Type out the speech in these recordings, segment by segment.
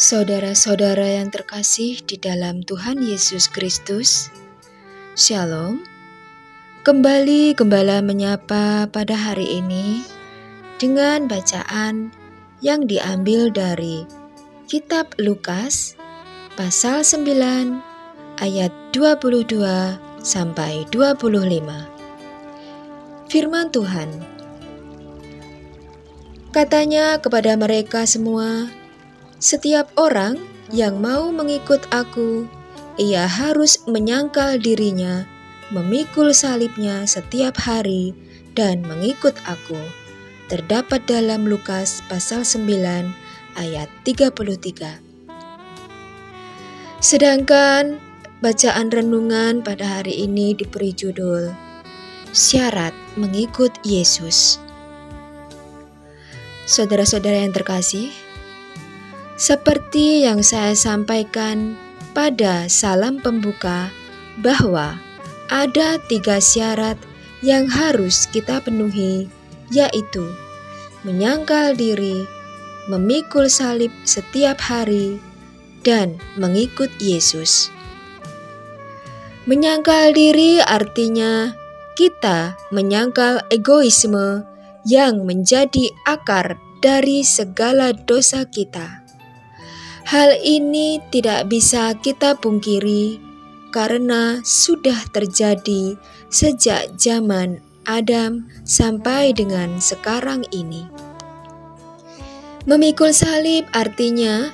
Saudara-saudara yang terkasih di dalam Tuhan Yesus Kristus, Shalom. Kembali Gembala menyapa pada hari ini dengan bacaan yang diambil dari Kitab Lukas pasal 9 ayat 22 sampai 25. Firman Tuhan Katanya kepada mereka semua, setiap orang yang mau mengikut aku, ia harus menyangkal dirinya, memikul salibnya setiap hari, dan mengikut aku. Terdapat dalam Lukas pasal 9 ayat 33. Sedangkan bacaan renungan pada hari ini diberi judul Syarat Mengikut Yesus. Saudara-saudara yang terkasih, seperti yang saya sampaikan pada salam pembuka, bahwa ada tiga syarat yang harus kita penuhi, yaitu menyangkal diri, memikul salib setiap hari, dan mengikut Yesus. Menyangkal diri artinya kita menyangkal egoisme yang menjadi akar dari segala dosa kita. Hal ini tidak bisa kita pungkiri karena sudah terjadi sejak zaman Adam sampai dengan sekarang ini. Memikul salib artinya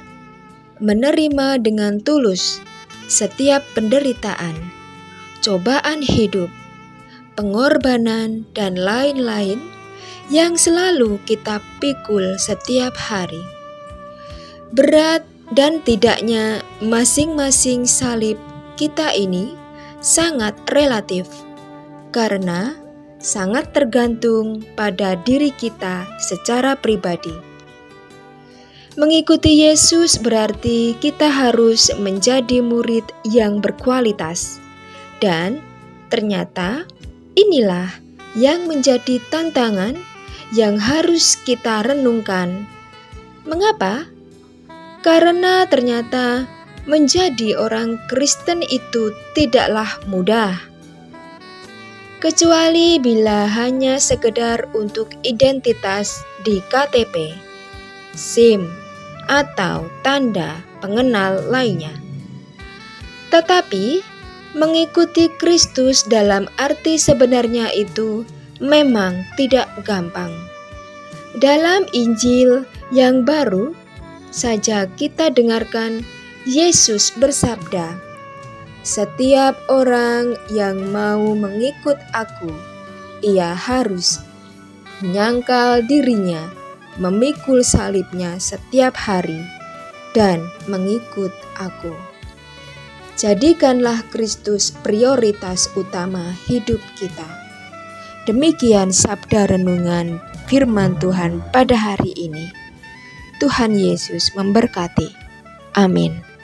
menerima dengan tulus setiap penderitaan, cobaan hidup, pengorbanan, dan lain-lain yang selalu kita pikul setiap hari. Berat dan tidaknya masing-masing salib kita ini sangat relatif karena sangat tergantung pada diri kita secara pribadi. Mengikuti Yesus berarti kita harus menjadi murid yang berkualitas, dan ternyata inilah yang menjadi tantangan yang harus kita renungkan. Mengapa? karena ternyata menjadi orang Kristen itu tidaklah mudah. Kecuali bila hanya sekedar untuk identitas di KTP, SIM, atau tanda pengenal lainnya. Tetapi, mengikuti Kristus dalam arti sebenarnya itu memang tidak gampang. Dalam Injil yang baru, saja kita dengarkan Yesus bersabda, "Setiap orang yang mau mengikut Aku, ia harus menyangkal dirinya, memikul salibnya setiap hari, dan mengikut Aku." Jadikanlah Kristus prioritas utama hidup kita. Demikian sabda renungan firman Tuhan pada hari ini. Tuhan Yesus memberkati. Amin.